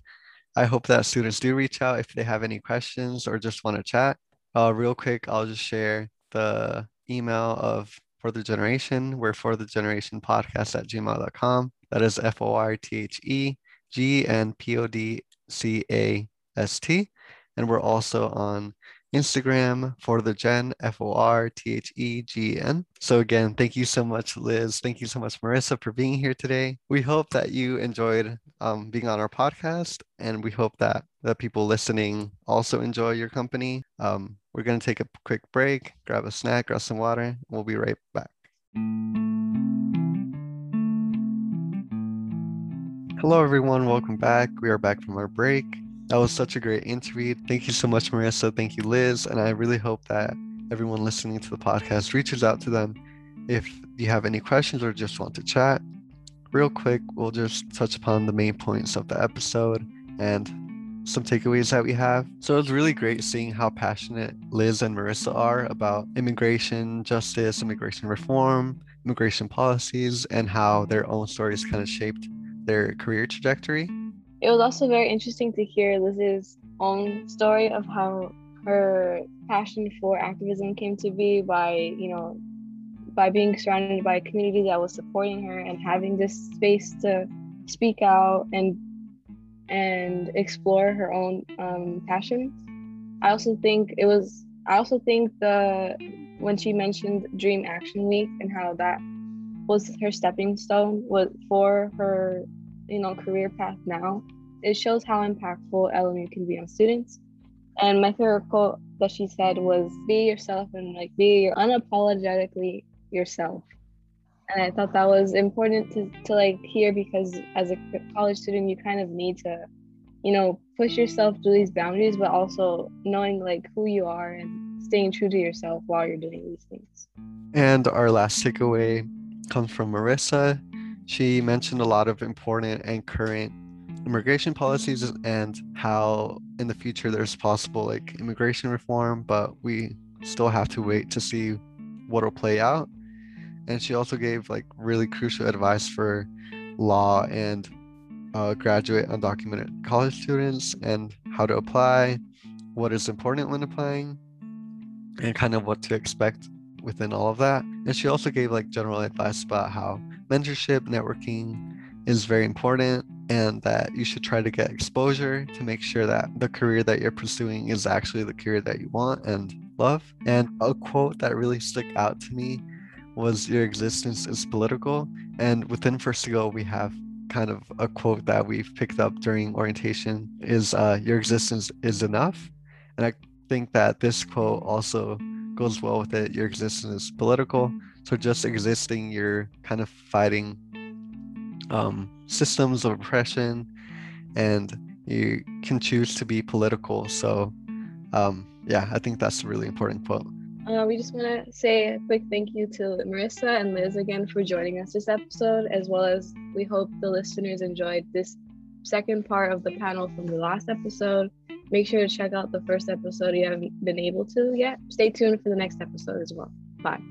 I hope that students do reach out if they have any questions or just want to chat. Uh, real quick, I'll just share the email of For the Generation. We're For the Generation podcast at gmail.com. That is F O R T H E G N P O D C A S T. And we're also on Instagram for the Gen, F O R T H E G N. So, again, thank you so much, Liz. Thank you so much, Marissa, for being here today. We hope that you enjoyed um, being on our podcast, and we hope that the people listening also enjoy your company. Um, we're going to take a quick break, grab a snack, grab some water. We'll be right back. Hello, everyone. Welcome back. We are back from our break. That was such a great interview. Thank you so much, Marissa. Thank you, Liz. And I really hope that everyone listening to the podcast reaches out to them if you have any questions or just want to chat. Real quick, we'll just touch upon the main points of the episode and some takeaways that we have. So it's really great seeing how passionate Liz and Marissa are about immigration justice, immigration reform, immigration policies, and how their own stories kind of shaped their career trajectory it was also very interesting to hear Liz's own story of how her passion for activism came to be by, you know, by being surrounded by a community that was supporting her and having this space to speak out and and explore her own um, passions. I also think it was. I also think the when she mentioned Dream Action Week and how that was her stepping stone was for her you know career path now it shows how impactful LMU can be on students. And my favorite quote that she said was be yourself and like be unapologetically yourself. And I thought that was important to, to like hear because as a college student you kind of need to, you know, push yourself to these boundaries, but also knowing like who you are and staying true to yourself while you're doing these things. And our last takeaway comes from Marissa. She mentioned a lot of important and current immigration policies and how in the future there's possible like immigration reform, but we still have to wait to see what'll play out. And she also gave like really crucial advice for law and uh, graduate undocumented college students and how to apply, what is important when applying, and kind of what to expect within all of that. And she also gave like general advice about how mentorship, networking is very important and that you should try to get exposure to make sure that the career that you're pursuing is actually the career that you want and love. And a quote that really stuck out to me was Your existence is political. And within First to Go, we have kind of a quote that we've picked up during orientation is uh, Your existence is enough. And I think that this quote also goes well with it. Your existence is political. So just existing, you're kind of fighting um, systems of oppression, and you can choose to be political. So, um, yeah, I think that's a really important quote. Uh, we just want to say a quick thank you to Marissa and Liz again for joining us this episode, as well as we hope the listeners enjoyed this second part of the panel from the last episode. make sure to check out the first episode you haven't been able to yet. Stay tuned for the next episode as well. Bye.